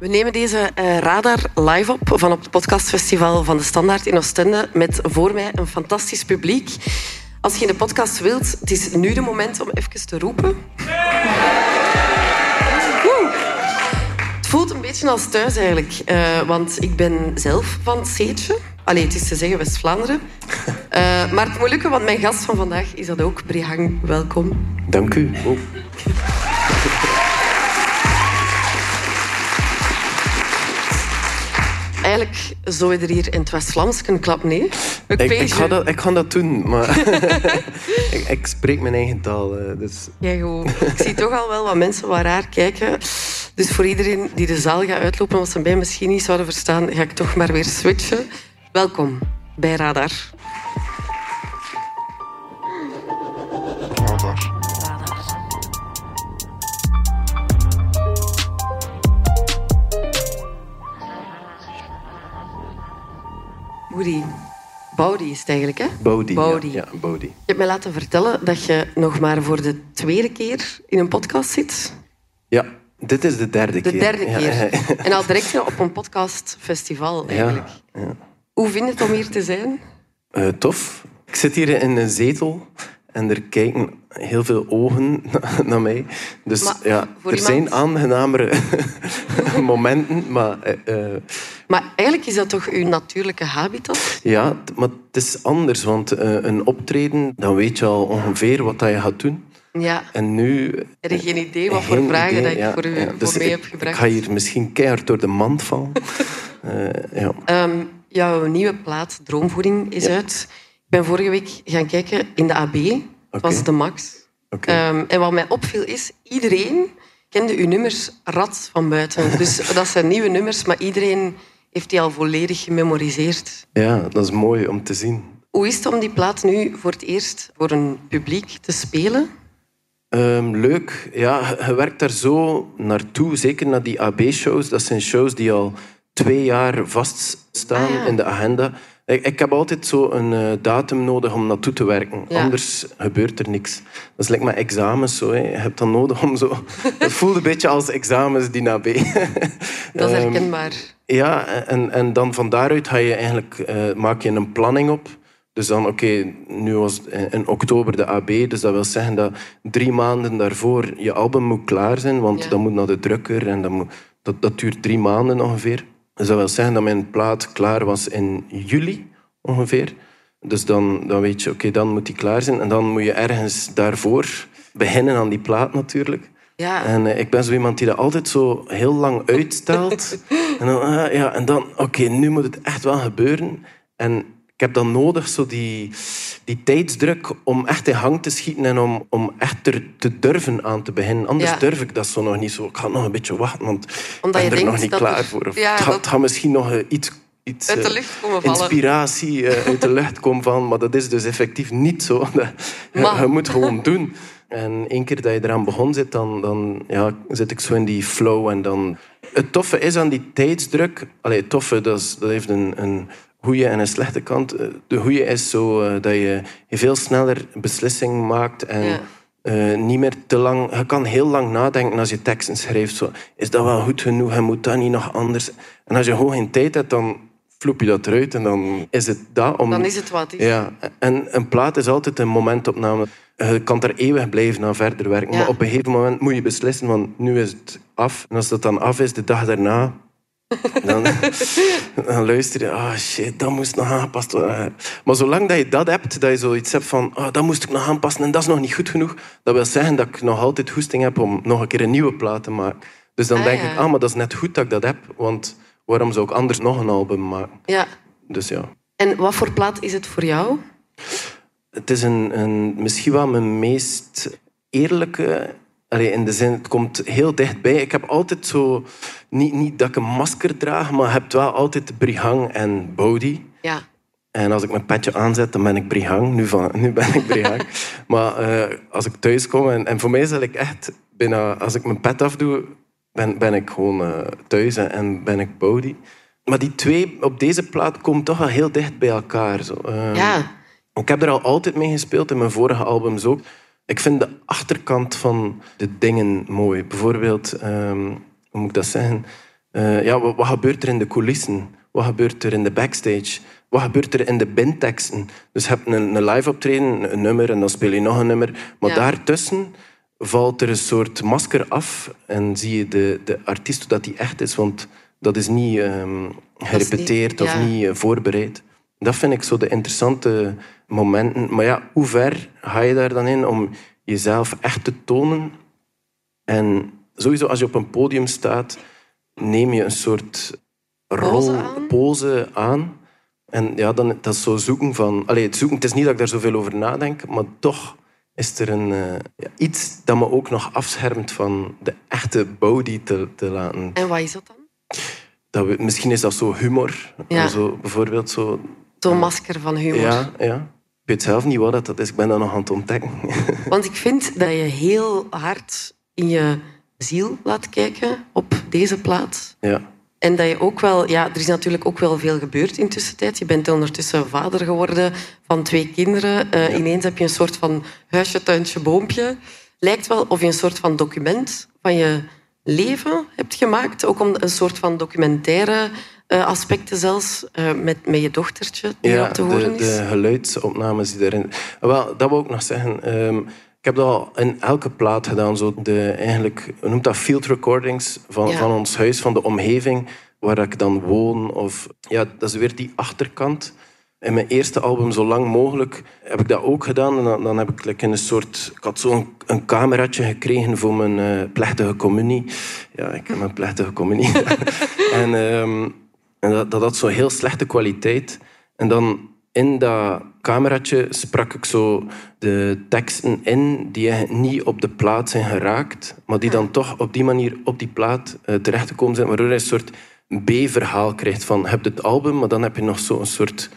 We nemen deze uh, radar live op van op het podcastfestival van de Standaard in Oostende met voor mij een fantastisch publiek. Als je in de podcast wilt, het is nu de moment om even te roepen. Het voelt een beetje als thuis eigenlijk, uh, want ik ben zelf van het Seetje. Allee, het is te zeggen West-Vlaanderen. Uh, maar het moet lukken, want mijn gast van vandaag is dat ook. Brihang, welkom. Dank u. Oh. Eigenlijk zou je er hier in het West-Vlaams kunnen klap, nee? Ik, ik, ga dat, ik ga dat doen, maar ik, ik, spreek mijn eigen taal. eh, Dus Ja, goed. Ik zie toch al wel wat mensen wat raar kijken. Dus voor iedereen die de zaal gaat uitlopen, wat ze mij misschien niet zouden verstaan, ga ik toch maar weer switchen. Welkom bij Radar. Woody. Bowdy is het eigenlijk, hè? Bodhi. Bodhi. Ja, ja, Bodhi. Je hebt mij laten vertellen dat je nog maar voor de tweede keer in een podcast zit. Ja, dit is de derde De keer. derde Ja, keer. ja. En al direct op een podcastfestival, eigenlijk. ja. Hoe vind je het om hier te zijn? Eh, tof. Ik zit hier in een zetel en er kijken heel veel ogen naar mij. Dus Maar ja, er iemand- zijn aangenamere momenten, maar eh, eh, Maar eigenlijk is dat toch uw natuurlijke habitat? ja, maar het is anders, want eh, een optreden, dan weet je al ongeveer wat dat je gaat doen. Ja. En nu... Heb je geen idee wat voor vragen idee, dat ik ja, voor u ja. voor Dus mee ik- heb gebracht? Ik ga hier misschien keihard door de mand vallen. Eh, ja. Ehm, jouw nieuwe plaat, Droomvoeding, is uit. Ik ben vorige week gaan kijken in de AB. Was de max. Oké. Ehm, en wat mij opviel is, iedereen kende uw nummers rad van buiten. Dus dat zijn nieuwe nummers, maar iedereen heeft die al volledig gememoriseerd. ja, dat is mooi om te zien. Hoe is het om die plaat nu voor het eerst voor een publiek te spelen? Ehm, leuk. Ja, je werkt daar zo naartoe. Zeker naar die AB-shows. Dat zijn shows die al twee jaar vaststaan Ah, ja. in de agenda. Ik, ik heb altijd zo een eh, datum nodig om naartoe te werken. Ja. Anders gebeurt er niks. Dat is like met examens. Zo, hè. Je hebt dan nodig om zo... Het voelt een beetje als examens, die AB. Dat is Ehm, herkenbaar. Ja, en, en dan van daaruit ga je eigenlijk, eh, maak je een planning op. Dus dan, oké, nu was in oktober de AB, dus dat wil zeggen dat drie maanden daarvoor je album moet klaar zijn, want Ja. dat moet naar de drukker en dat, moet, dat, dat duurt drie maanden ongeveer. Dus dat wil zeggen dat mijn plaat klaar was in juli ongeveer. Dus dan, dan weet je, oké, dan moet die klaar zijn. En dan moet je ergens daarvoor beginnen aan die plaat natuurlijk. Ja. En eh, ik ben zo iemand die dat altijd zo heel lang uitstelt. en dan, ah, ja, en dan oké, nu moet het echt wel gebeuren. En ik heb dan nodig, zo die, die tijdsdruk, om echt in gang te schieten en om, om echt er te durven aan te beginnen. Anders Ja. durf ik dat zo nog niet zo. Ik ga nog een beetje wachten, want Omdat ik ben je er denkt nog niet klaar er- voor. Of Ja, het, gaat, dat- gaat misschien nog eh, iets... iets Uit de eh, lucht komen vallen. Inspiratie uit de lucht komen van, maar dat is dus effectief niet zo. Maar- je moet gewoon doen. En één keer dat je eraan begon zit, dan, dan ja, zit ik zo in die flow. En dan... Het toffe is aan die tijdsdruk... Allee, het toffe, dat, is, dat heeft een, een goede en een slechte kant. Eh, De goede is zo eh, dat je veel sneller beslissingen maakt en... Ja. eh, niet meer te lang. Je kan heel lang nadenken als je teksten schrijft. Zo, is dat wel goed genoeg? En moet dat niet nog anders? En als je gewoon geen tijd hebt, dan vloep je dat eruit en dan is het dat. Om... Dan is het wat is. Ja, en een plaat is altijd een momentopname. Je kan er eeuwig blijven aan verder werken. Ja. Maar op een gegeven moment moet je beslissen, want nu is het af. En als dat dan af is, de dag daarna... Dan, dan luister je, ah shit, dat moest nog aangepast worden. Maar zolang dat je dat hebt, dat je zoiets hebt van, ah, dat moest ik nog aanpassen en dat is nog niet goed genoeg, dat wil zeggen dat ik nog altijd goesting heb om nog een keer een nieuwe plaat te maken. Dus dan Ah, denk ja. ik, ah, maar dat is net goed dat ik dat heb, want waarom zou ik anders nog een album maken? Ja. Dus ja. En wat voor plaat is het voor jou? Het is een, een, misschien wel mijn meest eerlijke... Allee, in de zin, het komt heel dichtbij. Ik heb altijd zo... Niet, niet dat ik een masker draag, maar je hebt wel altijd Brihang en Bodhi. Ja. En als ik mijn petje aanzet, dan ben ik Brihang. Nu, van, nu ben ik Brihang. maar eh, als ik thuis kom... En, en voor mij is dat ik echt... Bijna, als ik mijn pet afdoe, ben, ben ik gewoon eh, thuis en, en ben ik Bodhi. Maar die twee op deze plaat komen toch wel heel dicht bij elkaar. Zo. Eh, Ja. Ik heb er al altijd mee gespeeld, in mijn vorige albums ook. Ik vind de achterkant van de dingen mooi. Bijvoorbeeld, ehm, hoe moet ik dat zeggen? Eh, ja, wat, wat gebeurt er in de coulissen? Wat gebeurt er in de backstage? Wat gebeurt er in de bandteksten? Dus je hebt een, een live optreden, een nummer, en dan speel je nog een nummer. Maar Ja. daartussen valt er een soort masker af en zie je de, de artiest dat die echt is. Want dat is niet ehm, gerepeteerd niet- of niet eh, voorbereid. Dat vind ik zo de interessante momenten. Maar ja, hoe ver ga je daar dan in om jezelf echt te tonen? En sowieso als je op een podium staat, neem je een soort rol, Pose aan? pose aan. En ja, dan, dat is zo zoeken van... Allee, het, zoeken, het is niet dat ik daar zoveel over nadenk, maar toch is er een, eh, iets dat me ook nog afschermt van de echte body te, te laten. En wat is dat dan? Dat we, misschien is dat zo humor. Ja. Zo, bijvoorbeeld zo... Zo'n masker van humor. Ja, ja. Ik weet zelf niet wat dat is. Ik ben dat nog aan het ontdekken. Want ik vind dat je heel hard in je ziel laat kijken op deze plaat. ja. En dat je ook wel... Ja, er is natuurlijk ook wel veel gebeurd in tussentijd. Je bent ondertussen vader geworden van twee kinderen. Eh, Ineens heb je een soort van huisje, tuintje, boompje. Lijkt wel of je een soort van document van je leven hebt gemaakt. Ook om een soort van documentaire eh, aspecten zelfs. eh, met, met je dochtertje die Ja, op te horen de, is. de geluidsopnames die erin... Wel, dat wil ik nog zeggen. Ehm, ik heb dat al in elke plaat gedaan. Zo de, eigenlijk, noemt dat? Field recordings van, Ja. van ons huis, van de omgeving waar ik dan woon. Of, ja, dat is weer die achterkant. In mijn eerste album, Zo Lang Mogelijk, heb ik dat ook gedaan. En dan, dan heb ik like, in een soort... Ik had zo'n een cameraatje gekregen voor mijn eh, plechtige communie. Ja, ik heb mijn plechtige communie. en ehm, en dat, dat had zo'n heel slechte kwaliteit. En dan in dat cameraatje sprak ik zo de teksten in die niet op de plaat zijn geraakt, maar die dan toch op die manier op die plaat eh, terechtgekomen zijn, waardoor je een soort B-verhaal krijgt van heb je het album, maar dan heb je nog zo'n soort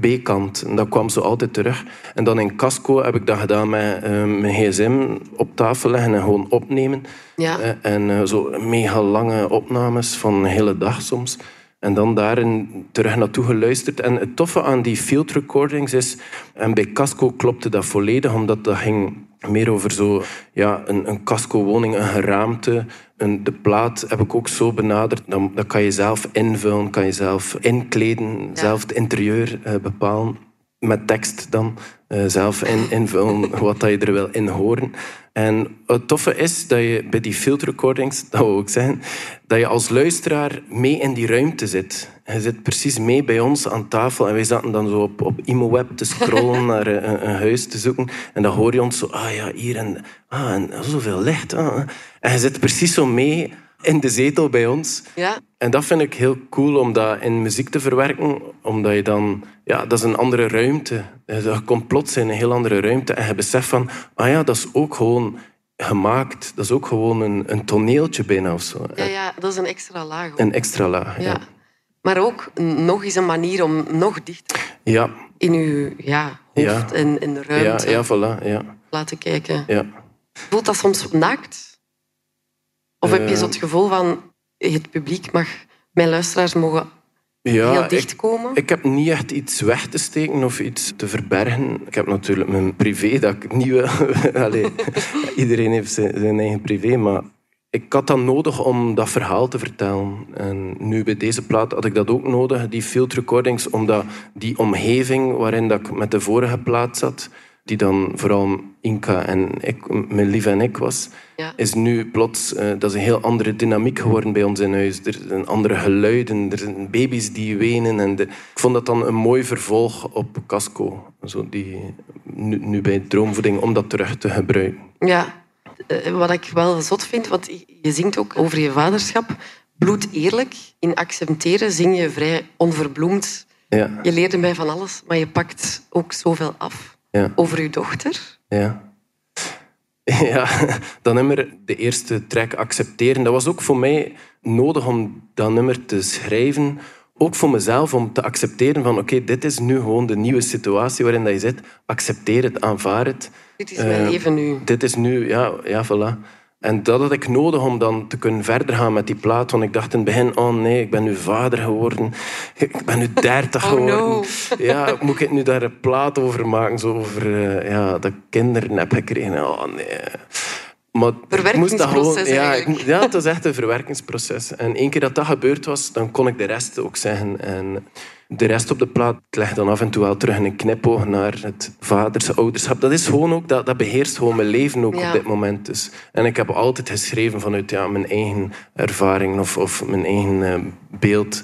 B-kant. En dat kwam zo altijd terug. En dan in Casco heb ik dat gedaan met eh, mijn gsm op tafel leggen en gewoon opnemen. Ja. Eh, en zo mega lange opnames van een hele dag soms. En dan daarin terug naartoe geluisterd. En het toffe aan die field recordings is... En bij Casco klopte dat volledig, omdat dat ging meer over zo... Ja, een, een Casco-woning, een geraamte. Een, de plaat heb ik ook zo benaderd. Dan, dat kan je zelf invullen, kan je zelf inkleden. Zelf het interieur eh, bepalen met tekst dan eh, zelf in, invullen wat dat je er wil in horen. En het toffe is dat je bij die field recordings, dat wil ik zeggen, dat je als luisteraar mee in die ruimte zit. Je zit precies mee bij ons aan tafel en wij zaten dan zo op, op ImoWeb te scrollen naar een, een huis te zoeken. En dan hoor je ons zo, ah ja, hier en, ah, en zoveel licht. Ah. ah. En je zit precies zo mee in de zetel bij ons. Ja. En dat vind ik heel cool om dat in muziek te verwerken, omdat je dan, ja, dat is een andere ruimte. Je komt plots in een heel andere ruimte en je beseft van, ah ja, dat is ook gewoon gemaakt. Dat is ook gewoon een, een toneeltje bijna of zo. Ja, ja, dat is een extra laag. ook. Een extra laag. Ja. Ja. Maar ook nog eens een manier om nog dichter Ja, in uw ja, hoofd Ja. en in de ja, ruimte ja, voilà. Ja, laten kijken. ja. Voelt dat soms naakt? Of heb je Eh. zo het gevoel van het publiek mag, mijn luisteraars mogen ja heel ik- dicht komen? Ik heb niet echt iets weg te steken of iets te verbergen. Ik heb natuurlijk mijn privé dat ik niet wil. Allee, iedereen heeft zijn, zijn eigen privé, maar ik had dat nodig om dat verhaal te vertellen. En nu bij deze plaat had ik dat ook nodig, die field recordings, omdat die omgeving waarin dat ik met de vorige plaat zat, die dan vooral Inka en ik, mijn lief en ik was, Ja. is nu plots, eh, dat is een heel andere dynamiek geworden bij ons in huis. Er zijn andere geluiden, er zijn baby's die wenen. En de, ik vond dat dan een mooi vervolg op Casco. Zo die, nu, nu bij Droomvoeding, om dat terug te gebruiken. Ja, Eh, wat ik wel zot vind, want je zingt ook over je vaderschap. Bloed eerlijk, in accepteren zing je vrij onverbloemd. Ja, Je leerde mij van alles, maar je pakt ook zoveel af ja, over je dochter. ja. Ja, dat nummer, de eerste track accepteren, dat was ook voor mij nodig om dat nummer te schrijven. Ook voor mezelf, om te accepteren van oké, dit is nu gewoon de nieuwe situatie waarin dat je zit. Accepteer het, aanvaard het. Dit is mijn Eh, leven nu. Dit is nu, ja, ja, voilà. En dat had ik nodig om dan te kunnen verder gaan met die plaat. Want ik dacht in het begin, oh nee, ik ben nu vader geworden. Ik ben nu dertig Oh geworden. no. Ja, moet ik nu daar een plaat over maken? Zo over eh, ja, dat ik kinderen heb gekregen. Oh nee. Maar ik moest dat gewoon, ja, ik, ja, het was echt een verwerkingsproces. En één keer dat dat gebeurd was, dan kon ik de rest ook zeggen. En de rest op de plaat, ik leg dan af en toe wel terug een knipoog naar het vaders, ouderschap. Dat is gewoon ook, dat, dat beheerst gewoon mijn leven ook Ja. op dit moment. Dus. En ik heb altijd geschreven vanuit ja, mijn eigen ervaring of, of mijn eigen eh, beeld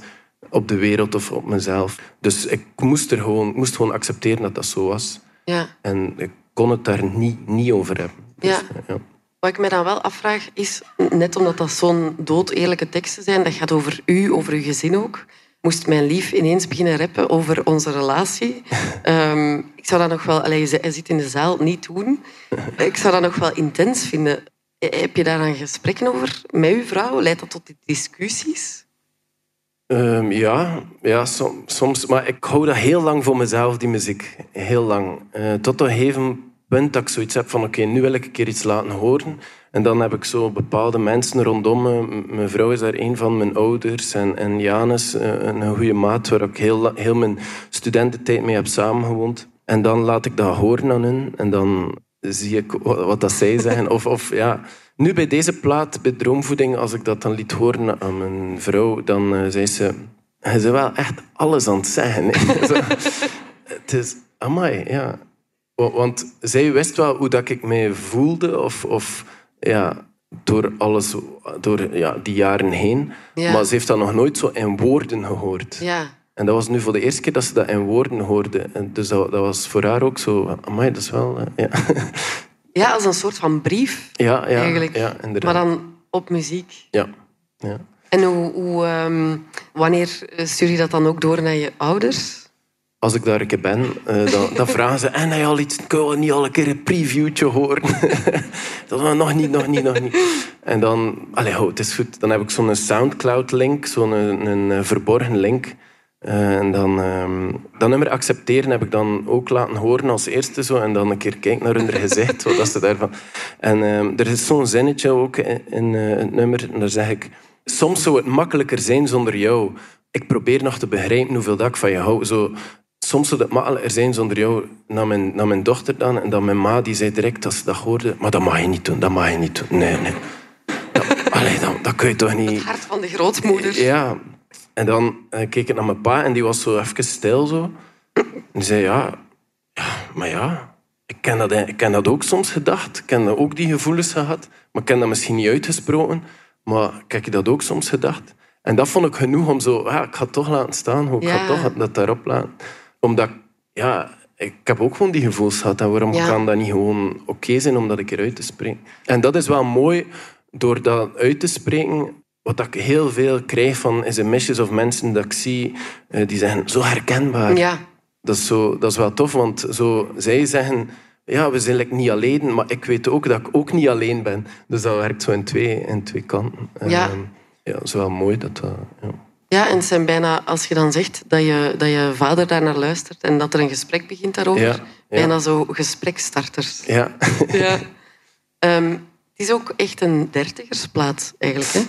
op de wereld of op mezelf. Dus ik moest, er gewoon, moest gewoon accepteren dat dat zo was. Ja. En ik kon het daar niet, niet over hebben. Dus, Ja. Wat ik me dan wel afvraag is, net omdat dat zo'n doodeerlijke teksten zijn, dat gaat over u, over uw gezin ook, moest mijn lief ineens beginnen rappen over onze relatie. Ehm, ik zou dat nog wel... Allee, hij zit in de zaal, niet doen. Ik zou dat nog wel intens vinden. Heb je daar dan gesprekken over met uw vrouw? Leidt dat tot discussies? Ehm, ja, ja som- soms. Maar ik hou dat heel lang voor mezelf, die muziek. Heel lang. Eh, tot op een gegeven punt dat ik zoiets heb van... Oké, nu wil ik een keer iets laten horen. En dan heb ik zo bepaalde mensen rondom me. Mijn vrouw is daar een van mijn ouders. En, en Janus, eh, een goede maat... waar ik heel, heel mijn studententijd mee heb samengewoond. En dan laat ik dat horen aan hun. En dan zie ik wat dat zij zeggen. Of, of ja... Nu bij deze plaat, bij Droomvoeding, als ik dat dan liet horen aan mijn vrouw, dan eh, zei ze... Je bent wel echt alles aan het zeggen. hè." Zo. het is... Amai, ja. Wa- Want zij wist wel hoe dat ik mij voelde, of, of ja, door alles, door ja, die jaren heen. Ja. Maar ze heeft dat nog nooit zo in woorden gehoord. Ja. En dat was nu voor de eerste keer dat ze dat in woorden hoorde. En dus dat, dat was voor haar ook zo... Amai, dat is wel... ja. ja, als een soort van brief, ja, ja, eigenlijk. ja, inderdaad. maar dan op muziek. Ja, ja. En hoe, hoe, ehm, wanneer stuur je dat dan ook door naar je ouders? Als ik daar een keer ben, eh, dan, dan vragen ze... En je al iets... Kunnen we niet al een keer een previewtje horen? dat was nog niet, nog niet, nog niet. En dan... Allee, ho, het is goed. Dan heb ik zo'n Soundcloud-link. Zo'n een, een, eh, verborgen link. Eh, en dan... ehm, dat nummer accepteren heb ik dan ook laten horen als eerste. Zo, en dan een keer kijken naar hun gezicht. Wat ze daarvan... En ehm, er is zo'n zinnetje ook in, eh, het nummer. En daar zeg ik... Soms zou het makkelijker zijn zonder jou. Ik probeer nog te begrijpen hoeveel dat ik van je hou. Zo, soms zou het makkelijker zijn zonder jou naar mijn, naar mijn dochter dan. En dan mijn ma, die zei direct als ze dat hoorde... Maar dat mag je niet doen, dat mag je niet doen. Nee, nee. Dat, allee, dat, dat kun je toch niet... Het hart van de grootmoeder. Ja. En dan eh, keek ik naar mijn pa en die was zo even stil zo. En die zei, ja... Ja, maar ja... Ik ken, dat, ik ken dat ook soms gedacht. Ik ken ook die gevoelens gehad. Maar ik ken dat misschien niet uitgesproken. Maar ik heb dat ook soms gedacht. En dat vond ik genoeg om zo... Ja, ik ga het toch laten staan. Ik Ja. ga toch dat daarop laten. Omdat... Ja, ik heb ook gewoon die gevoelens gehad. En waarom Ja. kan dat niet gewoon oké zijn om dat een keer uit te spreken? En dat is wel mooi, door dat uit te spreken... Wat ik heel veel krijg van mesjes of mensen dat ik zie, eh, die zeggen, zo herkenbaar. Ja. Dat is, zo, dat is wel tof, want zo, zij zeggen... Ja, we zijn like, niet alleen, maar ik weet ook dat ik ook niet alleen ben. Dus dat werkt zo in twee, in twee kanten. Ja. Ehm, ja, dat is wel mooi dat dat... Ja. Ja, en het zijn bijna, als je dan zegt dat je, dat je vader daar naar luistert en dat er een gesprek begint daarover, Ja, ja. bijna zo gesprekstarters. Ja. Ja. Ehm, het is ook echt een dertigersplaat, eigenlijk. Hè?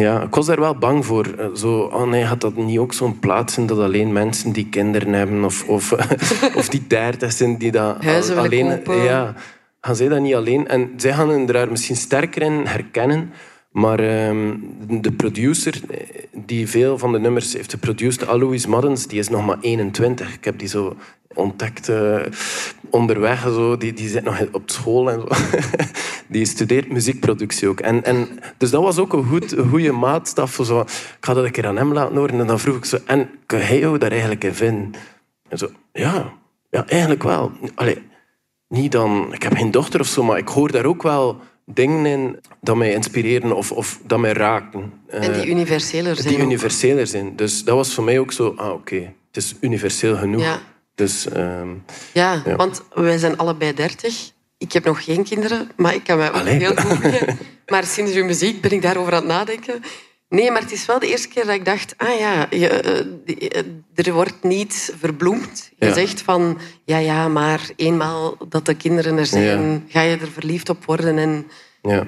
ja, ik was daar wel bang voor. Eh, Zo, oh nee, had dat niet ook zo'n plaats zijn dat alleen mensen die kinderen hebben of, of, of die dertig zijn die dat Huizen alleen... Ja, gaan zij dat niet alleen? En zij gaan hen daar misschien sterker in herkennen. Maar ehm, de producer eh, die veel van de nummers heeft geproduceerd, Alois Maddens, die is nog maar 21. Ik heb die zo ontdekt eh, onderweg. Zo. Die, die zit nog op school en zo. Die studeert muziekproductie ook. En, en, dus dat was ook een, goed, goede maatstaf. Zo. Ik ga dat een keer aan hem laten horen. En dan vroeg ik zo, en kan hij jou daar eigenlijk in vinden? En zo, ja, ja eigenlijk wel. Allee, niet dan, ik heb geen dochter of zo, maar ik hoor daar ook wel dingen in dat mij inspireren of, of dat mij raken. En die Eh, universeler zijn. die universeler zijn. Dus dat was voor mij ook zo, ah oké, het is universeel genoeg. Ja. Dus ehm, Ja, Ja. want wij zijn allebei dertig. Ik heb nog geen kinderen, maar ik kan mij ook Allee. heel goed... maar sinds uw muziek ben ik daarover aan het nadenken. Nee, maar het is wel de eerste keer dat ik dacht... Ah ja, je, eh, eh, er wordt niet verbloemd. Je Ja. zegt van... Ja, ja, maar eenmaal dat de kinderen er zijn... Ja. ga je er verliefd op worden. En, ja.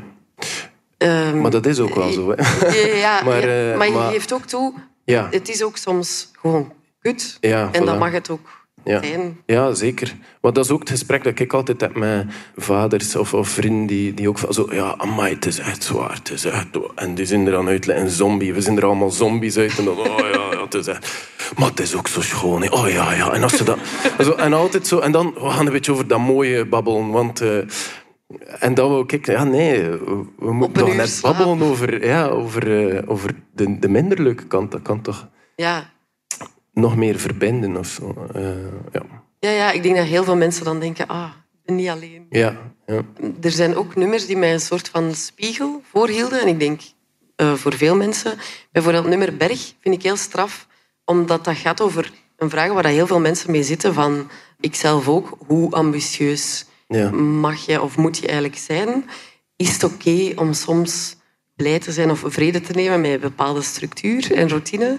ehm, Maar dat is ook wel zo. Hè. ja, ja, Maar, eh, maar je maar- geeft ook toe... Ja. Het is ook soms gewoon kut. Ja, en dan mag het ook ja. zijn. Ja, zeker. Maar dat is ook het gesprek dat ik altijd heb met vaders of, of vrienden die, die ook van zo... Ja, amai, het is echt zwaar. Het is echt... En die zijn er dan uit, een zombie. We zijn er allemaal zombies uit. En dan, oh ja, ja, het is echt... Maar het is ook zo schoon. hè. Oh ja, ja. En, als ze dat, zo, en altijd zo... En dan, we gaan een beetje over dat mooie babbelen. Want... eh, en dan wou ik... Ja, nee. We, moeten nog net babbelen over, ja, over, eh, over de, de minder leuke kant. Dat kan toch Ja. Nog meer verbinden of zo. Eh, ja. Ja, ja, ik denk dat heel veel mensen dan denken, ah, ik ben niet alleen. Ja, ja. Er zijn ook nummers die mij een soort van spiegel voorhielden. En ik denk eh, voor veel mensen, bijvoorbeeld nummer Berg vind ik heel straf, omdat dat gaat over een vraag waar heel veel mensen mee zitten van ikzelf ook, hoe ambitieus Ja. mag je of moet je eigenlijk zijn? Is het oké om soms blij te zijn of vrede te nemen met een bepaalde structuur en routine?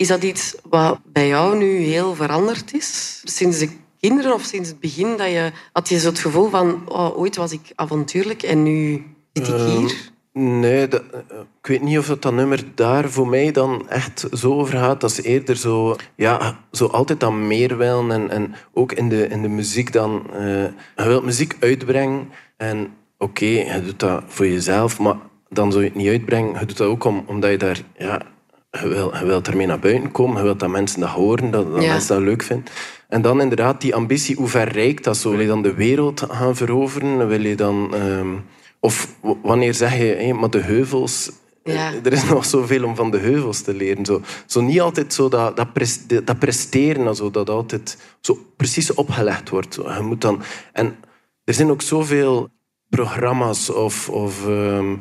Is dat iets wat bij jou nu heel veranderd is? Sinds de kinderen of sinds het begin dat je, had je zo het gevoel van oh, ooit was ik avontuurlijk en nu zit ik hier? Nee, dat- eh, ik weet niet of dat, dat nummer daar voor mij dan echt zo over gaat. Dat is eerder zo, ja, zo altijd dan meer willen. En, en ook in de, in de muziek dan. eh, je wilt muziek uitbrengen. En oké, je doet dat voor jezelf. Maar dan zou je het niet uitbrengen. Je doet dat ook om, omdat je daar... Ja, je, wil, je wilt ermee naar buiten komen. Je wilt dat mensen dat horen. Dat, dat Ja. mensen dat leuk vinden. En dan inderdaad die ambitie, hoe ver reikt dat zo? Wil je dan de wereld gaan veroveren? Wil je dan... ehm, of wanneer zeg je, hé, maar de heuvels... Ja. Er is nog zoveel om van de heuvels te leren. Zo, zo niet altijd zo dat, dat, pres- dat presteren, en zo, dat altijd zo precies opgelegd wordt. Je moet dan, en er zijn ook zoveel programma's of, of ehm,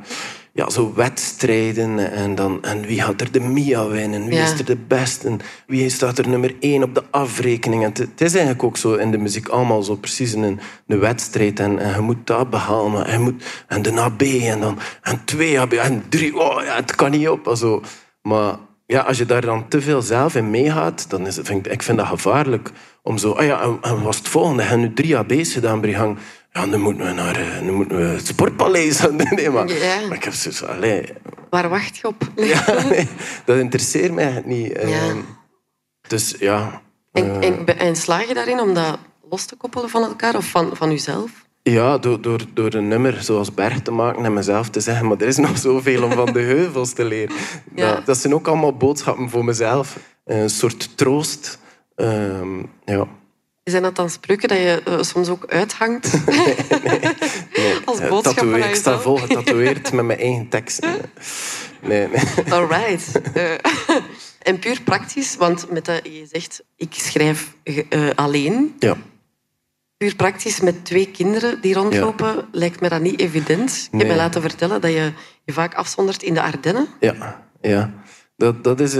ja, zo wedstrijden. En, dan, en wie gaat er de Mia winnen? Wie Ja. is er de beste? En Wie staat er nummer één op de afrekening? En het, is eigenlijk ook zo in de muziek allemaal zo precies een, een wedstrijd. En, en je moet dat behalen. En, je moet, en de AB en dan en twee AB en drie. Oh, ja, het kan niet op. Also, maar ja, als je daar dan te veel zelf in meegaat, dan is het, vind ik, ik vind dat gevaarlijk. Om zo, ah ja, en, en was het volgende? Hebben nu drie AB's gedaan, Brihang? Ja, nu moeten we naar eh, nu moeten we het Sportpaleis gaan. Nee, maar, Ja. maar ik heb zoiets allee, Waar wacht je op? ja, nee, dat interesseert mij niet. Ja. Ehm, Dus ja, En, en, en slaag je daarin om dat los te koppelen van elkaar of van, van jezelf? ja door, door, door een nummer zoals Berg te maken en mezelf te zeggen, maar er is nog zoveel om van de heuvels te leren. Ja. Dat, dat zijn ook allemaal boodschappen voor mezelf. Een soort troost. Ehm, ja. Zijn dat dan spreuken dat je eh, soms ook uithangt? Als Eh, boodschap tatoeëer- Ik sta vol getatoeëerd met mijn eigen teksten. Nee, nee. Alright. Eh, en puur praktisch, want met dat je zegt, ik schrijf eh, alleen. Ja. Puur praktisch met twee kinderen die rondlopen, lijkt me dat niet evident. Ik heb Nee. mij laten vertellen dat je je vaak afzondert in de Ardennen. Ja, ja. Dat, dat is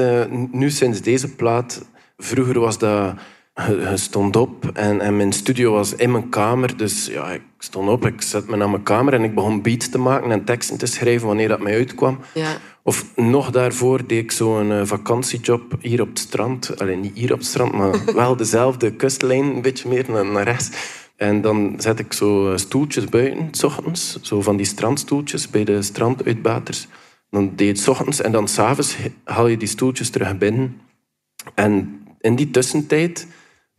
nu sinds deze plaat. Vroeger was dat... Je, stond op en, en mijn studio was in mijn kamer. Dus ja, ik stond op, ik zette me naar mijn kamer en ik begon beats te maken en teksten te schrijven wanneer dat mij uitkwam. Ja. Of nog daarvoor deed ik zo'n eh, vakantiejob hier op het strand. Alleen niet hier op het strand, maar wel dezelfde kustlijn, een beetje meer naar, naar rechts. En dan zet ik zo eh, stoeltjes buiten, s ochtends. Zo van die strandstoeltjes bij de stranduitbaters. Dan deed het 's ochtends en dan s'avonds haal je die stoeltjes terug binnen. En in die tussentijd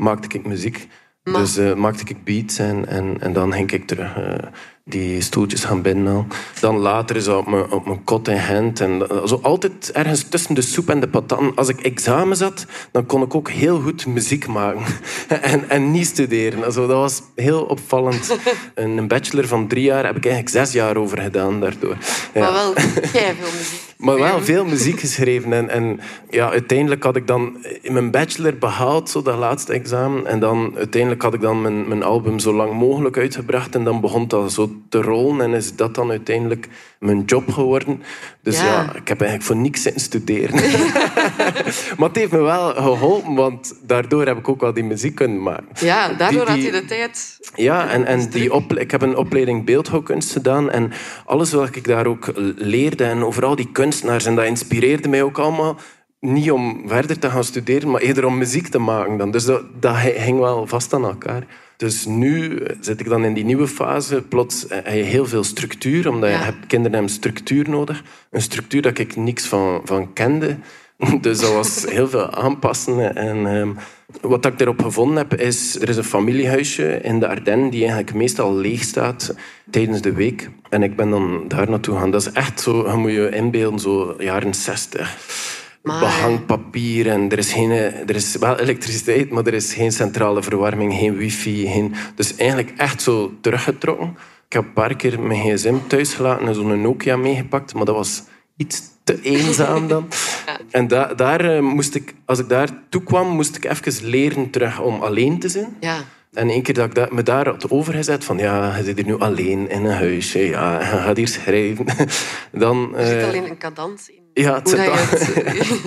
maakte ik muziek. Maar- Dus eh, maakte ik beats en, en, en dan ging ik terug eh, die stoeltjes gaan binnenhalen. Dan later is dat op mijn, op mijn kot in Gent. En dat- zo altijd ergens tussen de soep en de patatten. Als ik examen zat, dan kon ik ook heel goed muziek maken. en, en niet studeren. Also, dat was heel opvallend. Een bachelor van drie jaar heb ik eigenlijk zes jaar over gedaan daardoor. Ja. Maar wel jij veel muziek. Maar wel veel muziek geschreven. En, en ja, uiteindelijk had ik dan in mijn bachelor behaald, zo dat laatste examen. En dan uiteindelijk had ik dan mijn, mijn album zo lang mogelijk uitgebracht. En dan begon dat zo te rollen. En is dat dan uiteindelijk mijn job geworden. Dus ja, Ja. ik heb eigenlijk voor niks zitten studeren. maar het heeft me wel geholpen, want daardoor heb ik ook wel die muziek kunnen maken. Ja, daardoor Die- die- had je de tijd. Ja, en, en die ople- ik heb een opleiding beeldhouwkunst gedaan. En alles wat ik daar ook leerde, en overal die kunstenaars, en dat inspireerde mij ook allemaal. Niet om verder te gaan studeren, maar eerder om muziek te maken. Dan. Dus dat, dat hing wel vast aan elkaar. Dus nu zit ik dan in die nieuwe fase. Plots heb je heel veel structuur, omdat je hebt, kinderen hebben structuur nodig. Een structuur dat ik niks van, van kende. Dus dat was heel veel aanpassen. En, ehm, Wat ik erop gevonden heb, is... Er is een familiehuisje in de Ardennen die eigenlijk meestal leeg staat tijdens de week. En ik ben dan daar naartoe gegaan. Dat is echt zo... Je moet je inbeelden, zo jaren 60 Maar- behangpapier en er is, geen, er is wel elektriciteit, maar er is geen centrale verwarming, geen wifi. Geen, dus eigenlijk echt zo teruggetrokken. Ik heb een paar keer mijn gsm thuis gelaten en zo'n Nokia meegepakt, maar dat was iets te eenzaam dan. En da- daar eh, moest ik, als ik daar toe kwam, moest ik even leren terug om alleen te zijn. Ja. En één keer dat ik me daar had overgezet van ja, je zit hier nu alleen in een huisje, ja, je gaat hier schrijven. Dan, Er zit eh, alleen een cadans in. Ja, het zit dat.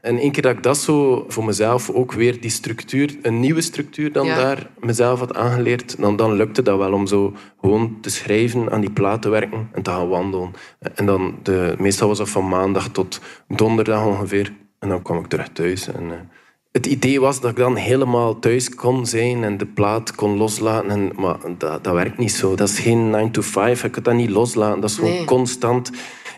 En één keer dat ik dat zo voor mezelf ook weer die structuur, een nieuwe structuur dan Ja. daar mezelf had aangeleerd, dan, dan lukte dat wel om zo gewoon te schrijven, aan die plaat te werken en te gaan wandelen. En dan, de, meestal was dat van maandag tot donderdag ongeveer. En dan kwam ik terug thuis. En, eh, het idee was dat ik dan helemaal thuis kon zijn en de plaat kon loslaten. En, maar dat, dat werkt niet zo. Dat is geen 9 to 5. Je kunt dat niet loslaten. Dat is gewoon Nee. constant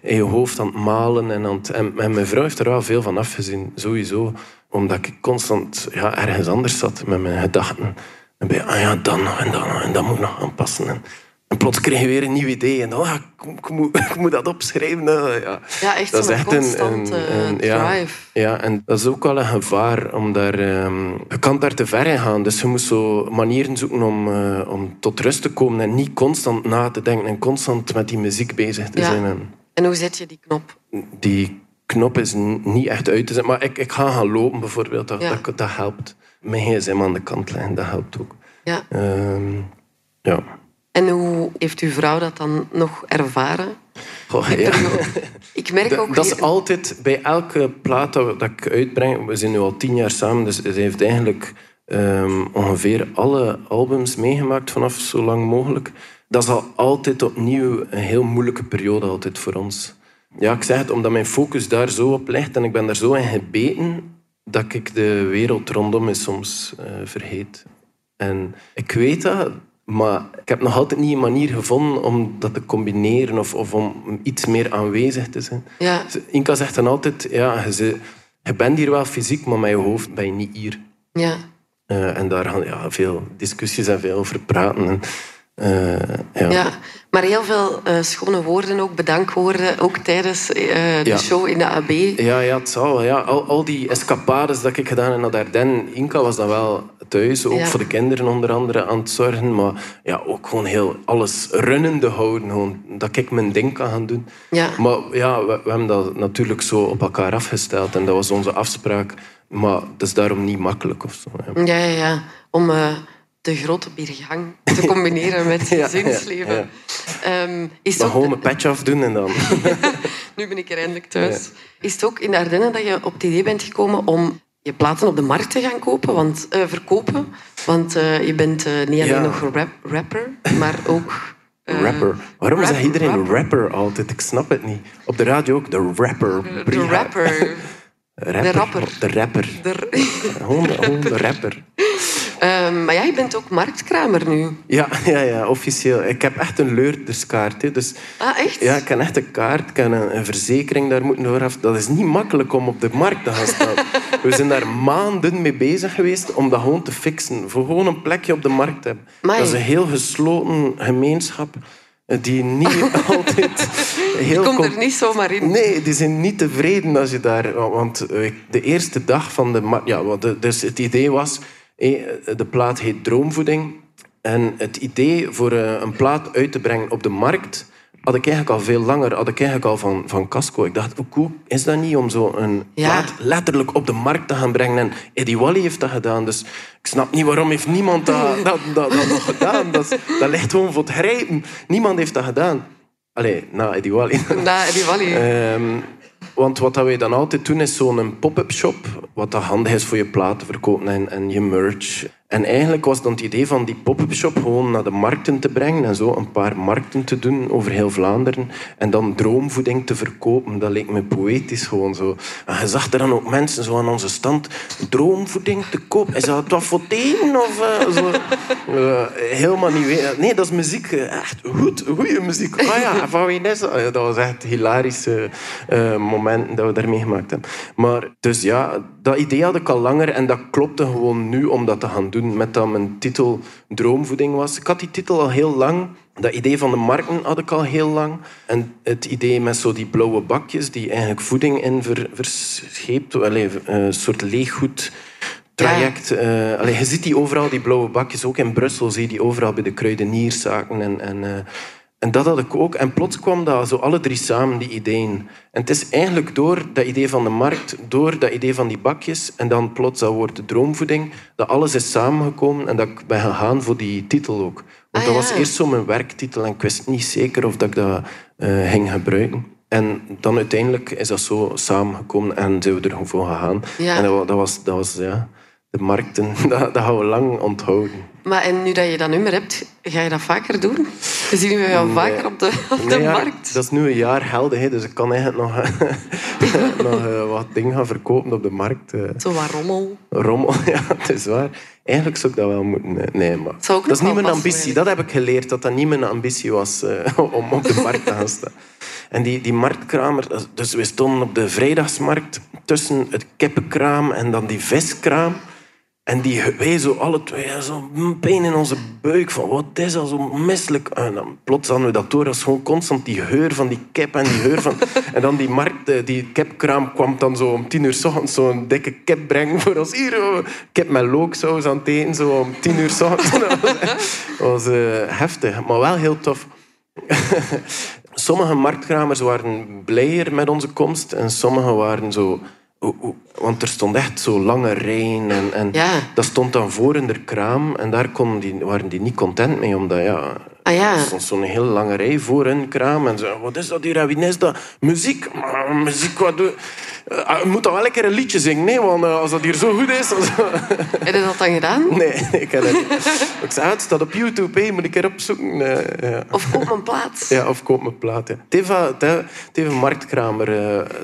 in je hoofd aan het malen. En, aan het- en, en mijn vrouw heeft er wel veel van afgezien, sowieso. Omdat ik constant ja, ergens anders zat met mijn gedachten. En bij, ah ja, dan nog en dan nog, en dat moet ik nog aanpassen. En, en plots kreeg je weer een nieuw idee. En dan, ah, ik, ik moet, ik moet dat opschrijven. eh, Ja. Ja, echt Dat is echt een, constante een, drive. ja, en dat is ook wel een gevaar. Om daar, ehm, je kan daar te ver in gaan. Dus je moet zo manieren zoeken om, eh, om tot rust te komen. En niet constant na te denken en constant met die muziek bezig te Ja. zijn. En En hoe zet je die knop? die knop is niet echt uit te zetten. Maar ik, ik ga gaan lopen bijvoorbeeld. Dat, Ja. dat, dat helpt. Mijn gsm aan de kant leggen, dat helpt ook. Ja. Ehm, ja. En hoe heeft uw vrouw dat dan nog ervaren? Goh, ja. Ik merk Dat, ook... dat is hier- altijd bij elke plaat dat, dat ik uitbreng. We zijn nu al tien jaar samen, dus ze heeft eigenlijk ehm, ongeveer alle albums meegemaakt vanaf zo lang mogelijk. Dat is al altijd opnieuw een heel moeilijke periode altijd voor ons. Ja, ik zeg het omdat mijn focus daar zo op ligt en ik ben daar zo in gebeten dat ik de wereld rondom me soms eh, vergeet. En ik weet dat, maar ik heb nog altijd niet een manier gevonden om dat te combineren of, of om iets meer aanwezig te zijn. Ja. Inka zegt dan altijd, ja, je, ze- je bent hier wel fysiek, maar met je hoofd ben je niet hier. Ja. Eh, en daar gaan ja, veel discussies en veel over praten. En, eh, ja. ja. Maar heel veel eh, schone woorden ook, bedankwoorden, ook tijdens eh, de Ja. show in de AB. Ja, ja, het zal wel. Ja. Al, al die escapades dat ik gedaan heb naar de Ardennen, Inca was dan wel thuis, ook Ja. voor de kinderen onder andere aan het zorgen. Maar ja, ook gewoon heel alles runnende houden, gewoon, dat ik mijn ding kan gaan doen. Ja. Maar ja, we, we hebben dat natuurlijk zo op elkaar afgesteld en dat was onze afspraak. Maar het is daarom niet makkelijk of zo. ja. Ja, ja, ja. Om de grote biergang te combineren met Ja, gezinsleven. ja, Ehm, is het ook, gewoon mijn petje afdoen en dan... nu ben ik er eindelijk thuis. Is het ook in de Ardennen dat je op het idee bent gekomen om je platen op de markt te gaan kopen, want, eh, verkopen? Want eh, je bent eh, niet alleen nog rap, rapper, maar ook... Rapper. Waarom rap- zegt iedereen rapper. rapper altijd? Ik snap het niet. Op de radio ook, de rapper. De rapper. Rapper. De rapper. De rapper. De rapper. Ehm, maar ja, je bent ook marktkramer nu. Ja, ja, ja, officieel. Ik heb echt een leurderskaart. Hè. Dus Ah, echt? ja, ik heb echt een kaart, ik heb een, een verzekering daar moeten af. Dat is niet makkelijk om op de markt te gaan staan. We zijn daar maanden mee bezig geweest om dat gewoon te fixen. Voor gewoon een plekje op de markt te hebben. Amai. Dat is een heel gesloten gemeenschap eh, die niet altijd heel... Komt er niet zomaar in. Nee, die zijn niet tevreden als je daar... Want eh, de eerste dag van de... Ja, dus het idee was... eh, De plaat heet Droomvoeding. En het idee voor eh, een plaat uit te brengen op de markt... had ik eigenlijk al veel langer. Had ik eigenlijk al van, van Casco. Ik dacht, hoe cool is dat niet om zo een Ja. plaat letterlijk op de markt te gaan brengen? En Eddie Wally heeft dat gedaan. Dus ik snap niet waarom heeft niemand dat, dat, dat, dat nog gedaan. Dat, dat ligt gewoon voor het grijpen. Niemand heeft dat gedaan. Allee, na Eddie Wally. Na die Wally. Ehm, want wat wij dan altijd doen, is zo'n pop-up shop. Wat dat handig is voor je platen verkopen en, en je merch. En eigenlijk was dan het idee van die pop-up shop gewoon naar de markten te brengen en zo een paar markten te doen over heel Vlaanderen en dan droomvoeding te verkopen. Dat leek me poëtisch gewoon zo. En je zag er dan ook mensen zo aan onze stand droomvoeding te kopen. Is dat wat voor tegen? Of uh, zo? Uh, helemaal niet weten. Nee, dat is muziek. Echt goed, goede muziek. Ah ja, van wie is dat? Dat was echt hilarische uh, momenten dat we daarmee gemaakt hebben. Maar dus ja, dat idee had ik al langer en dat klopte gewoon nu om dat te gaan doen. Met dat mijn titel Droomvoeding was. Ik had die titel al heel lang. Dat idee van de markten had ik al heel lang. En het idee met zo die blauwe bakjes die eigenlijk voeding in ver, verscheept. een soort leeggoed traject. Ja. Uh, je ziet die overal, die blauwe bakjes. Ook in Brussel zie je die overal bij de kruidenierszaken. En, en, uh, en dat had ik ook. En plots kwam dat zo alle drie samen, die ideeën. En het is eigenlijk door dat idee van de markt, door dat idee van die bakjes en dan plots dat woord de droomvoeding, dat alles is samengekomen en dat ik ben gegaan voor die titel ook. Want Ah, dat ja. was eerst zo mijn werktitel en ik wist niet zeker of dat ik dat eh, ging gebruiken. En dan uiteindelijk is dat zo samengekomen en zijn we er gewoon voor gegaan. Ja. En dat, dat was, dat was ja, de markten, dat, dat gaan we lang onthouden. Maar en nu dat je dat nummer hebt, ga je dat vaker doen? We zien je jou vaker op de, op de Nee, ja, markt. Dat is nu een jaar geldig, hè, dus ik kan eigenlijk nog, nog eh, wat dingen gaan verkopen op de markt. eh. Zo wat rommel. rommel, ja, het is waar. Eigenlijk zou ik dat wel moeten... eh, Nee, maar dat is niet mijn ambitie. Dat heb ik geleerd, dat dat niet mijn ambitie was om op de markt te gaan staan. En die, die marktkramer... Dus we stonden op de vrijdagsmarkt tussen het kippenkraam en dan die viskraam. En die, wij zo alle twee, ja, zo pijn in onze buik. Van, wat is dat zo misselijk? En plots hadden we dat door. Dat is gewoon constant die geur van die kip en die geur van... En dan die markt, eh, die kipkraam kwam dan zo om tien uur s ochtends zo'n dikke kip brengen voor ons. Hier, oh, kip met looksaus aan het zo om tien uur s ochtends. Dat was, eh, heftig, maar wel heel tof. Sommige marktkramers waren blijer met onze komst en sommige waren zo... Want er stond echt zo lange rijen en, en Ja. dat stond dan voor in de kraam en daar konden die, waren die niet content mee, omdat ja... Ah ja. Er stond zo'n hele lange rij voor in de kraam en zo, wat is dat hier, en wie is dat? Muziek? Maar muziek, wat doe... Eh, je moet dan wel een keer een liedje zingen, nee, want eh, als dat hier zo goed is... dan- Heb je dat dan gedaan? Nee, ik heb dat niet. Ik zei, ah, het staat op YouTube, moet ik er opzoeken. Eh, ja. Of op een plaats? Ja, of koop mijn plaat. Ja. Het het het heeft een marktkramer.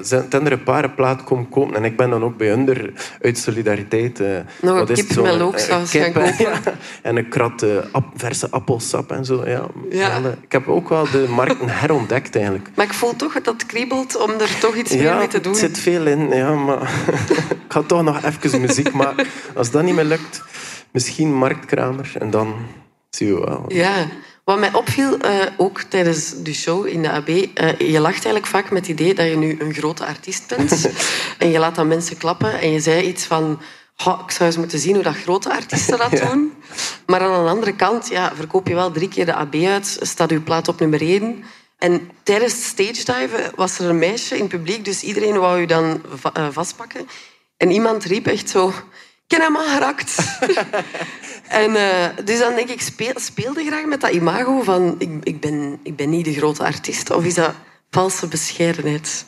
zijn er een paar plaat komen kopen. En ik ben dan ook bij hun uit solidariteit. Nog een kip het met looksaus een gaan kopen. ja. en een krat ap- verse appelsap en zo. Ja. Ik heb ook wel de markten herontdekt eigenlijk. Maar ik voel toch dat het kriebelt om er toch iets meer mee te doen. zit veel in. Ja, maar ik ga toch nog even muziek maken. Als dat niet meer lukt, misschien marktkramer. En dan zie je wel. Ja. Wat mij opviel, eh, ook tijdens de show in de AB, eh, je lacht eigenlijk vaak met het idee dat je nu een grote artiest bent. en je laat dan mensen klappen en je zei iets van... "Goh, ik zou eens moeten zien hoe dat grote artiesten dat Ja. doen. Maar aan de andere kant ja, verkoop je wel drie keer de AB uit, staat je plaat op nummer één. En tijdens het stage-diven was er een meisje in publiek, dus iedereen wou je dan eh, vastpakken. En iemand riep echt zo... Ik heb hem geraakt. En eh, dus dan denk ik, speel, speelde graag met dat imago van ik, ik, ben, ik ben niet de grote artiest. Of is dat valse bescheidenheid?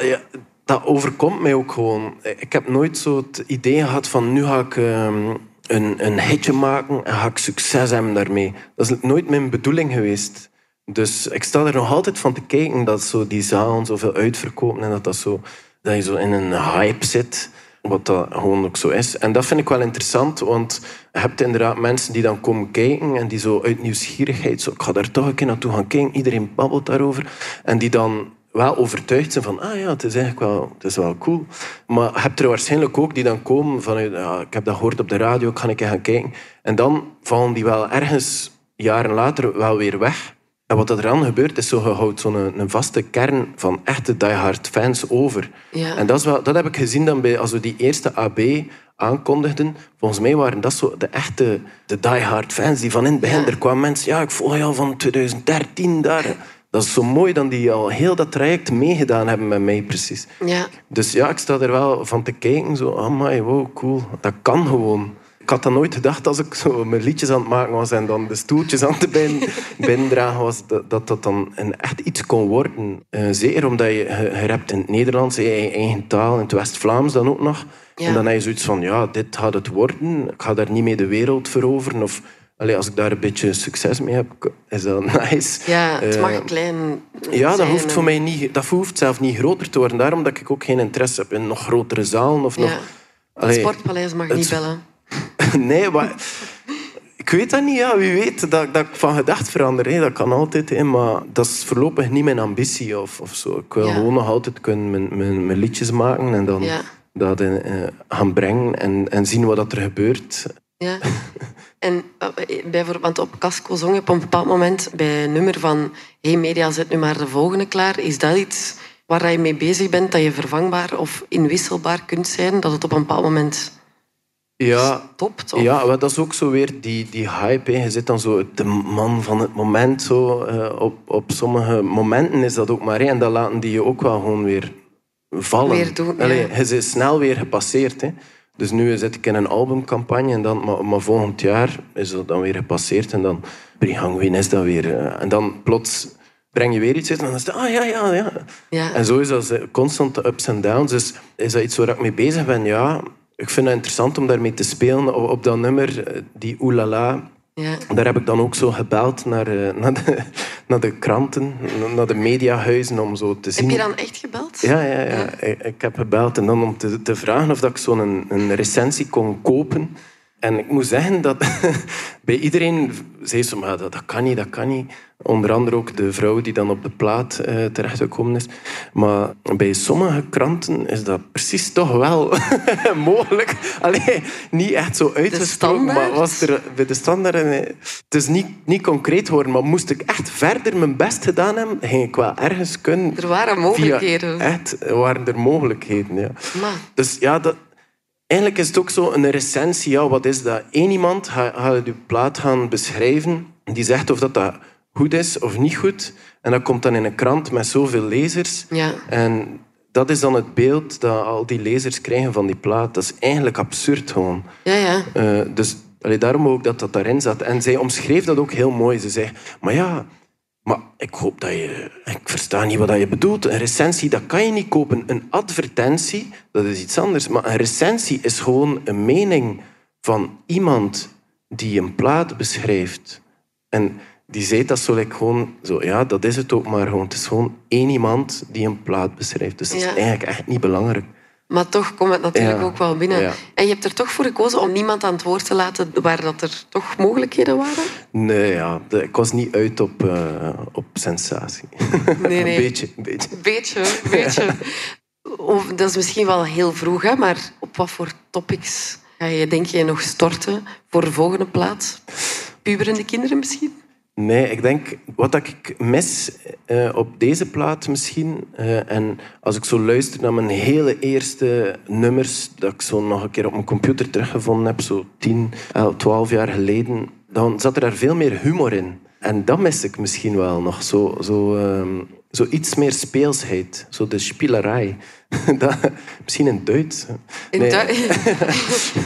Ja, dat overkomt mij ook gewoon. Ik heb nooit zo het idee gehad van nu ga ik ehm, een, een hitje maken en ga ik succes hebben daarmee. Dat is nooit mijn bedoeling geweest. Dus ik sta er nog altijd van te kijken dat zo die zalen zoveel uitverkopen en dat, dat, zo, dat je zo in een hype zit. Wat dat gewoon ook zo is. En dat vind ik wel interessant, want je hebt inderdaad mensen die dan komen kijken en die zo uit nieuwsgierigheid, zo, ik ga daar toch een keer naartoe gaan kijken, iedereen babbelt daarover. En die dan wel overtuigd zijn van, ah ja, het is eigenlijk wel, het is wel cool. Maar je hebt er waarschijnlijk ook die dan komen van, ja, ik heb dat gehoord op de radio, ik ga een keer gaan kijken. En dan vallen die wel ergens jaren later wel weer weg. En wat er dan gebeurt, is zo, je houdt zo'n een, een vaste kern van echte diehard fans over. Ja. En dat, is wel, dat heb ik gezien dan bij, als we die eerste AB aankondigden. Volgens mij waren dat zo de echte de diehard fans die van in het begin... Ja. Er kwamen mensen, ja, ik volg al van 2013 daar. Dat is zo mooi dan die al heel dat traject meegedaan hebben met mij, precies. Ja. Dus ja, ik sta er wel van te kijken. Zo, amai, wow, cool. Dat kan gewoon. Ik had dat nooit gedacht als ik zo mijn liedjes aan het maken was en dan de stoeltjes aan het binnen, binnendragen was, dat, dat dat dan een echt iets kon worden. Uh, zeker omdat je, je rapt in het Nederlands, in je eigen taal, in het West-Vlaams dan ook nog. Ja. En dan heb je zoiets van, ja, dit gaat het worden. Ik ga daar niet mee de wereld veroveren. Of allee, als ik daar een beetje succes mee heb, is dat nice. Ja, het mag Eh, klein ja, dat zijn hoeft en- voor mij niet, dat hoeft zelf niet groter te worden. Daarom dat ik ook geen interesse heb in nog grotere zalen. Of nog. Het Sportpaleis mag niet bellen. nee, maar ik weet dat niet. Ja. Wie weet dat, dat ik van gedacht verander. Hè. Dat kan altijd. Hè. Maar dat is voorlopig niet mijn ambitie of, of zo. Ik wil Ja. gewoon nog altijd kunnen mijn, mijn, mijn liedjes maken en dan Ja. dat eh, gaan brengen en, en zien wat dat er gebeurt. Ja. En eh, bijvoorbeeld, want op Casco zong je op een bepaald moment bij een nummer van Hey Media, zet nu maar de volgende klaar. Is dat iets waar je mee bezig bent, dat je vervangbaar of inwisselbaar kunt zijn? Dat het op een bepaald moment Ja, topt? Of? Ja, dat is ook zo weer die, die hype. Hè. Je zit dan zo de man van het moment. Zo, eh, op, op sommige momenten is dat ook maar. Hè. En dat laten die je ook wel gewoon weer vallen. Weer doen, ja. Allee, je is snel weer gepasseerd. Hè. Dus nu zit ik in een albumcampagne. En dan, maar, maar volgend jaar is dat dan weer gepasseerd. En dan Brihangwin is dat weer. eh, en dan plots breng je weer iets uit. En dan is het, ah ja, ja, ja. Ja. En zo is dat constante ups en downs. Dus is dat iets waar ik mee bezig ben? Ja, ik vind het interessant om daarmee te spelen op, dat nummer, eh, die Oelala. Ja. Daar heb ik dan ook zo gebeld naar, eh, naar, de, naar de kranten, naar de mediahuizen om zo te zien. Heb je dan echt gebeld? Ja, ja, ja. Ik, ik heb gebeld en dan om te, te vragen of dat ik zo'n een, een recensie kon kopen. En ik moet zeggen dat bij iedereen zei ze, maar dat, dat kan niet, dat kan niet. Onder andere ook de vrouw die dan op de plaat eh, terechtgekomen is. Maar bij sommige kranten is dat precies toch wel mogelijk. Allee, niet echt zo uitgesproken, maar was er bij de standaard... eh, Het is niet, niet concreet worden, maar moest ik echt verder mijn best gedaan hebben, ging ik wel ergens kunnen... Er waren Via, mogelijkheden. echt, waren er mogelijkheden, ja. Maar, Dus ja, dat, eigenlijk is het ook zo een recensie. Ja, wat is dat? Eén iemand gaat, je plaat gaan beschrijven. Die zegt of dat, dat goed is of niet goed. En dat komt dan in een krant met zoveel lezers. ja. En dat is dan het beeld dat al die lezers krijgen van die plaat. Dat is eigenlijk absurd gewoon. Ja, ja. Eh, dus allee, daarom ook dat dat daarin zat. En zij omschreef dat ook heel mooi. Ze zei, maar ja, maar ik hoop dat je... Ik versta niet wat je bedoelt. Een recensie, dat kan je niet kopen. Een advertentie, dat is iets anders. Maar een recensie is gewoon een mening van iemand die een plaat beschrijft. En die zei dat zo like, gewoon... Zo, ja, dat is het ook maar gewoon. Het is gewoon één iemand die een plaat beschrijft. Dus dat is Ja. eigenlijk echt niet belangrijk. Maar toch komt het natuurlijk Ja. ook wel binnen. Ja. En je hebt er toch voor gekozen om niemand aan het woord te laten waar dat er toch mogelijkheden waren? Nee, ja, ik was niet uit op, eh, op sensatie. Nee, beetje, een beetje. Beetje, beetje. Of, dat is misschien wel heel vroeg, hè, maar op wat voor topics ga je, denk je, nog storten voor de volgende plaat? Puberende kinderen misschien? Nee, ik denk wat ik mis eh, op deze plaat misschien. eh, en als ik zo luister naar mijn hele eerste nummers, dat ik zo nog een keer op mijn computer teruggevonden heb, zo 10, 11, 12 jaar geleden, dan zat er daar veel meer humor in. En dat mis ik misschien wel nog. Zo, zo, ehm, zo iets meer speelsheid. Zo de spielerij. dat, misschien in Duits. In Nee. Duits.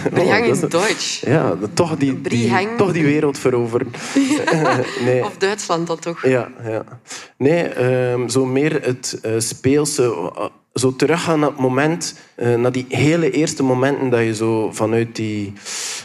Oh, dat in is- Duits. Ja, dat- toch die, toch die wereld veroveren. nee. Of Duitsland dan toch? Ja, ja. Nee, ehm, zo meer het eh, speelse. eh, Zo teruggaan naar het moment, eh, naar die hele eerste momenten dat je zo vanuit die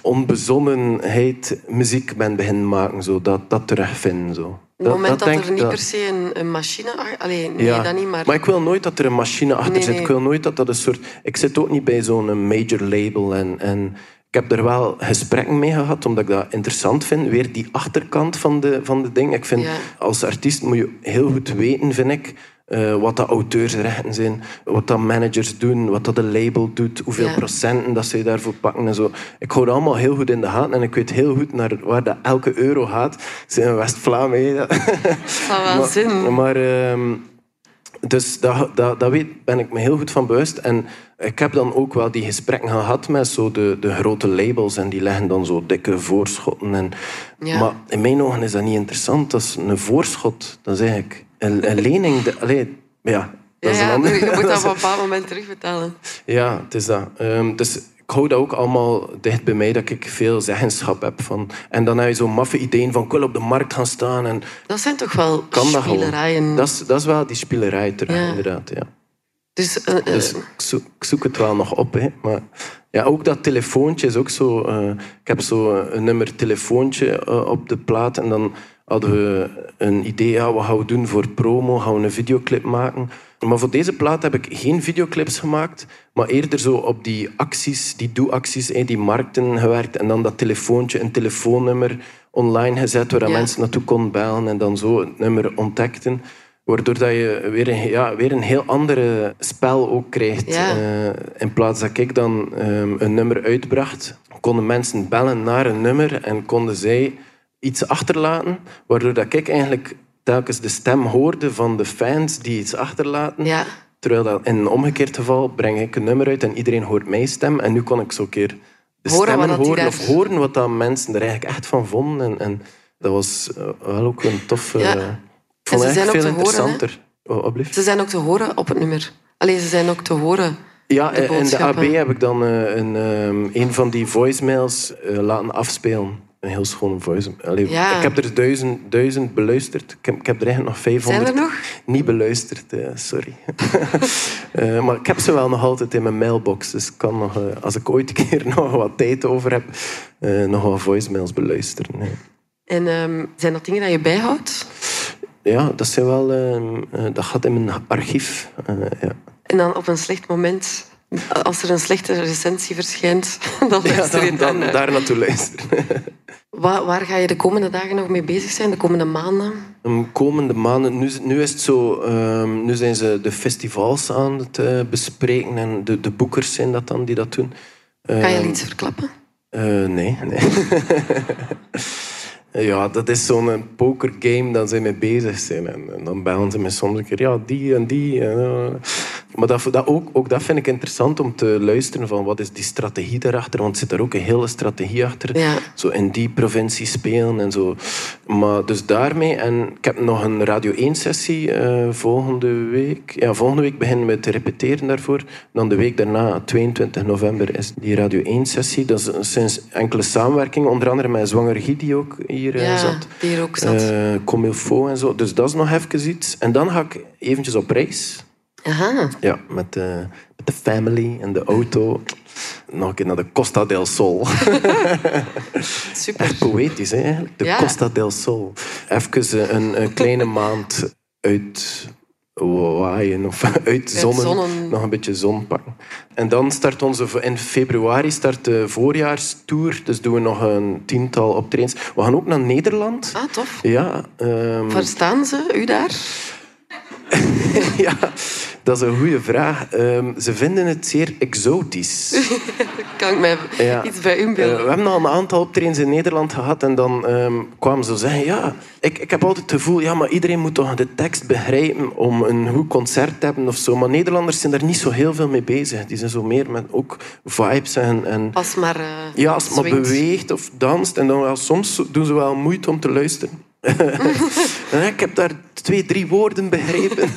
onbezonnenheid muziek bent beginnen maken. Zo, dat, dat terugvinden. Zo. Het moment dat, denk er niet dat- per se een, een machine... ach- Allee, nee, ja. dat niet, maar... ik wil nooit dat er een machine achter Nee, zit. nee. Ik wil nooit dat dat een soort... Ik zit ook niet bij zo'n major label. En, en ik heb er wel gesprekken mee gehad, omdat ik dat interessant vind. Weer die achterkant van de, van de ding. Ik vind, Ja. als artiest moet je heel goed weten, vind ik... eh, wat dat auteursrechten zijn, wat dat managers doen, wat dat de label doet, hoeveel Ja. procenten dat ze daarvoor pakken en zo. Ik hou dat allemaal heel goed in de gaten en ik weet heel goed naar waar dat elke euro gaat. Zijn in West-Vlaanderen. Dat wel zin. Maar, ehm, dus dat, dat, dat weet, ben ik me heel goed van bewust. En ik heb dan ook wel die gesprekken gehad met zo de, de grote labels. En die leggen dan zo dikke voorschotten. En, Ja. Maar in mijn ogen is dat niet interessant. Dat is een voorschot. Dat is eigenlijk een, een lening. De, allee, ja, dat is een ander- je moet dat op een bepaald moment terugbetalen. ja, het is dat. Ehm, dus ik hou dat ook allemaal dicht bij mij, dat ik veel zeggenschap heb. Van, en dan heb je zo'n maffe ideeën van, ik wil op de markt gaan staan. En Dat zijn toch wel kan spielerijen. Dat is, dat is wel die spielerij terug, Ja. inderdaad. Ja. Dus, eh, eh, Dus ik zoek, ik zoek het wel nog op. Hè. Maar ja, ook dat telefoontje is ook zo... eh, ik heb zo een nummer telefoontje op de plaat. En dan hadden we een idee, ja, wat gaan we doen voor promo? Gaan we een videoclip maken? Maar voor deze plaat heb ik geen videoclips gemaakt, maar eerder zo op die acties, die doe-acties, die markten gewerkt. En dan dat telefoontje, een telefoonnummer online gezet, waar Ja. mensen naartoe konden bellen en dan zo het nummer ontdekten. Waardoor dat je weer een, ja, weer een heel andere spel ook krijgt. Ja. Eh, in plaats dat ik dan ehm, een nummer uitbracht, konden mensen bellen naar een nummer en konden zij iets achterlaten, waardoor dat ik eigenlijk telkens de stem hoorde van de fans die iets achterlaten. ja. Terwijl dat in een omgekeerd geval breng ik een nummer uit en iedereen hoort mijn stem. En nu kon ik zo een keer de Horen stemmen horen daar- of horen wat dat mensen er eigenlijk echt van vonden. En, en dat was eh, wel ook een toffe... Ja. Ik En vond het echt veel horen, interessanter. Oh. Ze zijn ook te horen op het nummer. Allee, ze zijn ook te horen. Ja, de eh, in de AB heb ik dan eh, een, ehm, een van die voicemails eh, laten afspelen. Een heel schone. Allee, Ja. Ik heb er duizend, duizend beluisterd. Ik heb, ik heb er eigenlijk nog 500 Zijn er nog? niet beluisterd. eh, sorry. Eh, maar ik heb ze wel nog altijd in mijn mailbox. Dus ik kan nog, eh, als ik ooit een keer nog wat tijd over heb, nog wat voicemails beluisteren. hè. En ehm, zijn dat dingen dat je bijhoudt? Ja, dat zijn wel... ehm, eh, dat gaat in mijn archief. ja. En dan op een slecht moment, als er een slechte recensie verschijnt, dan luister je dan, dan dan naar. daar naartoe luisteren. Waar, waar ga je de komende dagen nog mee bezig zijn? De komende maanden? De komende maanden, nu, nu is het zo, ehm, nu zijn ze de festivals aan het eh, bespreken en de, de boekers zijn dat dan die dat doen. Kan je Ehm, al iets verklappen? eh, nee, nee. ja, dat is zo'n pokergame dat ze mee bezig zijn. En, en dan bellen ze me soms een keer, ja, die en die. en, eh. Maar dat, dat ook, ook dat vind ik interessant om te luisteren van wat is die strategie daarachter. Want zit daar ook een hele strategie achter. Ja. Zo in die provincie spelen en zo. Maar dus daarmee. En ik heb nog een Radio 1-sessie eh, volgende week. Ja, volgende week beginnen we te repeteren daarvoor. Dan de week daarna, 22 november, is die Radio 1-sessie. Dat is sinds enkele samenwerking. Onder andere met Zwanger Guy, die ook hier eh, Ja, zat. die hier ook zat. Comme il faut en zo. Dus dat is nog even iets. En dan ga ik eventjes op reis. Aha. Ja, met de, met de family en de auto. Nog een keer naar de Costa del Sol. Super. Echt poëtisch, hè, eigenlijk. De Ja. Costa del Sol. Even eh, een, een kleine maand uit waaien of uit zonnen, zonnen. nog een beetje zon pakken. En dan start onze, in februari start de voorjaarstour. Dus doen we nog een tiental optredens. We gaan ook naar Nederland. Ah, tof. Ja, ehm, Verstaan ze u daar? ja, dat is een goede vraag. Ehm, ze vinden het zeer exotisch. Kan ik mij Ja. iets bij u Eh, beelden? we hebben al een aantal optredens in Nederland gehad en dan ehm, kwamen ze zeggen, ja, ik, ik heb altijd het gevoel, ja, maar iedereen moet toch de tekst begrijpen om een goed concert te hebben of zo. Maar Nederlanders zijn daar niet zo heel veel mee bezig. Die zijn zo meer met ook vibes en... en Als maar eh, ja, als het maar beweegt of danst. En dan wel, soms doen ze wel moeite om te luisteren. En ik heb daar twee, drie woorden begrepen.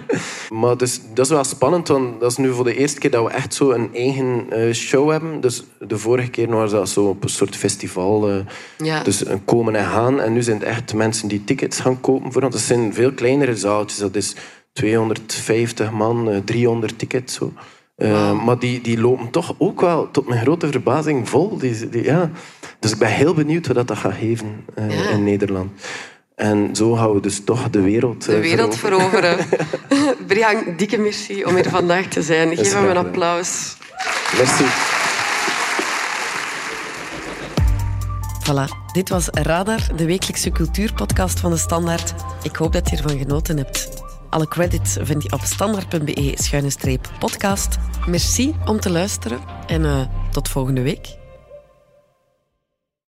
maar dus, dat is wel spannend, want dat is nu voor de eerste keer dat we echt zo een eigen eh, show hebben. Dus de vorige keer was dat zo op een soort festival. eh, Ja. Dus een komen en gaan. En nu zijn het echt mensen die tickets gaan kopen voor ons. Dat zijn veel kleinere zaaltjes. Dat is 250 man, eh, 300 tickets. Zo. Eh, Maar die, die lopen toch ook wel, tot mijn grote verbazing, vol. Die, die, ja. Dus ik ben heel benieuwd wat dat gaat geven eh, Ja. in Nederland. En zo gaan we dus toch de wereld De eh, wereld veroveren. veroveren. Brian, dikke merci om hier vandaag te zijn. Geef hem een applaus. Merci. Voilà, dit was Radar, de wekelijkse cultuurpodcast van de Standaard. Ik hoop dat je ervan genoten hebt. Alle credits vind je op standaard.be-podcast. Merci om te luisteren en eh, tot volgende week.